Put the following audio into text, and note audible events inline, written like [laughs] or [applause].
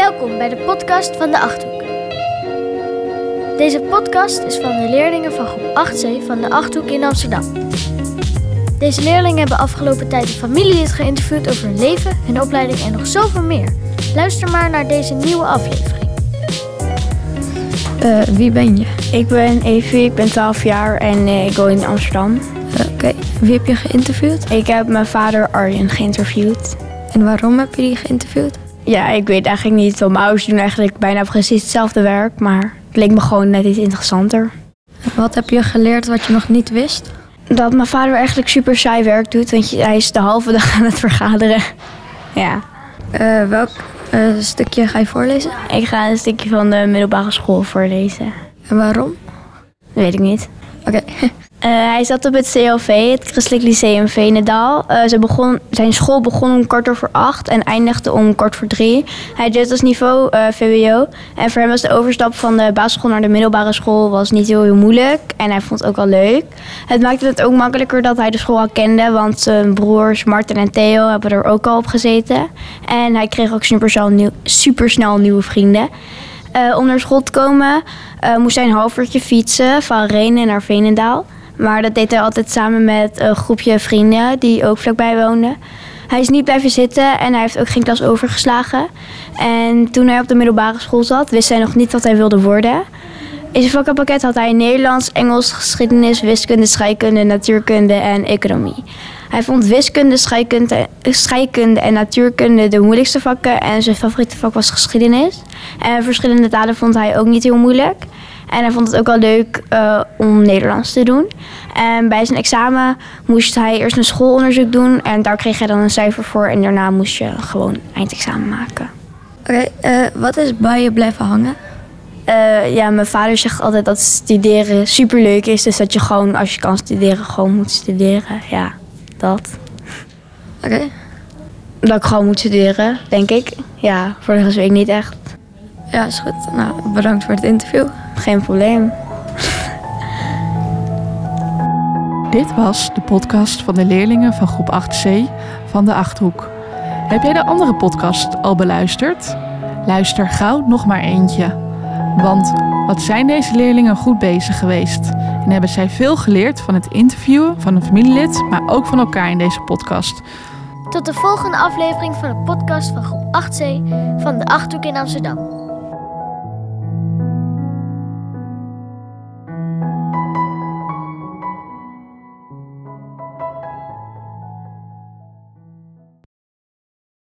Welkom bij de podcast van de Achthoek. Deze podcast is van de leerlingen van groep 8C van de Achthoek in Amsterdam. Deze leerlingen hebben afgelopen tijd een familielid geïnterviewd over hun leven, hun opleiding en nog zoveel meer. Luister maar naar deze nieuwe aflevering. Uh, wie ben je? Ik ben Evie, ik ben 12 jaar en uh, ik woon in Amsterdam. Uh, Oké, okay. wie heb je geïnterviewd? Ik heb mijn vader Arjen geïnterviewd. En waarom heb je die geïnterviewd? Ja, ik weet eigenlijk niet. Want mijn ouders doen eigenlijk bijna precies hetzelfde werk, maar het leek me gewoon net iets interessanter. Wat heb je geleerd wat je nog niet wist? Dat mijn vader eigenlijk super saai werk doet, want hij is de halve dag aan het vergaderen. Ja. Uh, welk uh, stukje ga je voorlezen? Ik ga een stukje van de middelbare school voorlezen. En waarom? Dat weet ik niet. Oké. Okay. [laughs] Uh, hij zat op het CLV, het Christelijk Lyceum Venendaal. Uh, ze begon, zijn school begon om kwart over acht en eindigde om kwart voor drie. Hij deed als niveau uh, VWO. En voor hem was de overstap van de basisschool naar de middelbare school was niet heel, heel moeilijk. En hij vond het ook wel leuk. Het maakte het ook makkelijker dat hij de school al kende. Want zijn broers Martin en Theo hebben er ook al op gezeten. En hij kreeg ook supersnel, nieuw, nieuwe vrienden. Om naar school te komen moest hij een half uurtje fietsen van Renen naar Venendaal. Maar dat deed hij altijd samen met een groepje vrienden die ook vlakbij woonden. Hij is niet blijven zitten en hij heeft ook geen klas overgeslagen. En toen hij op de middelbare school zat, wist hij nog niet wat hij wilde worden. In zijn vakkenpakket had hij Nederlands, Engels, geschiedenis, wiskunde, scheikunde, natuurkunde en economie. Hij vond wiskunde, scheikunde, scheikunde en natuurkunde de moeilijkste vakken en zijn favoriete vak was geschiedenis. En verschillende talen vond hij ook niet heel moeilijk. En hij vond het ook wel leuk uh, om Nederlands te doen. En bij zijn examen moest hij eerst een schoolonderzoek doen. En daar kreeg hij dan een cijfer voor. En daarna moest je gewoon eindexamen maken. Oké, okay, uh, wat is bij je blijven hangen? Uh, ja, mijn vader zegt altijd dat studeren superleuk is. Dus dat je gewoon, als je kan studeren, gewoon moet studeren. Ja, dat. Oké. Okay. Dat ik gewoon moet studeren, denk ik. Ja, voor de rest weet ik niet echt. Ja, is goed. Nou, bedankt voor het interview. Geen probleem. Dit was de podcast van de leerlingen van groep 8C van de Achthoek. Heb jij de andere podcast al beluisterd? Luister gauw nog maar eentje. Want wat zijn deze leerlingen goed bezig geweest? En hebben zij veel geleerd van het interviewen van een familielid, maar ook van elkaar in deze podcast. Tot de volgende aflevering van de podcast van groep 8C van de Achthoek in Amsterdam.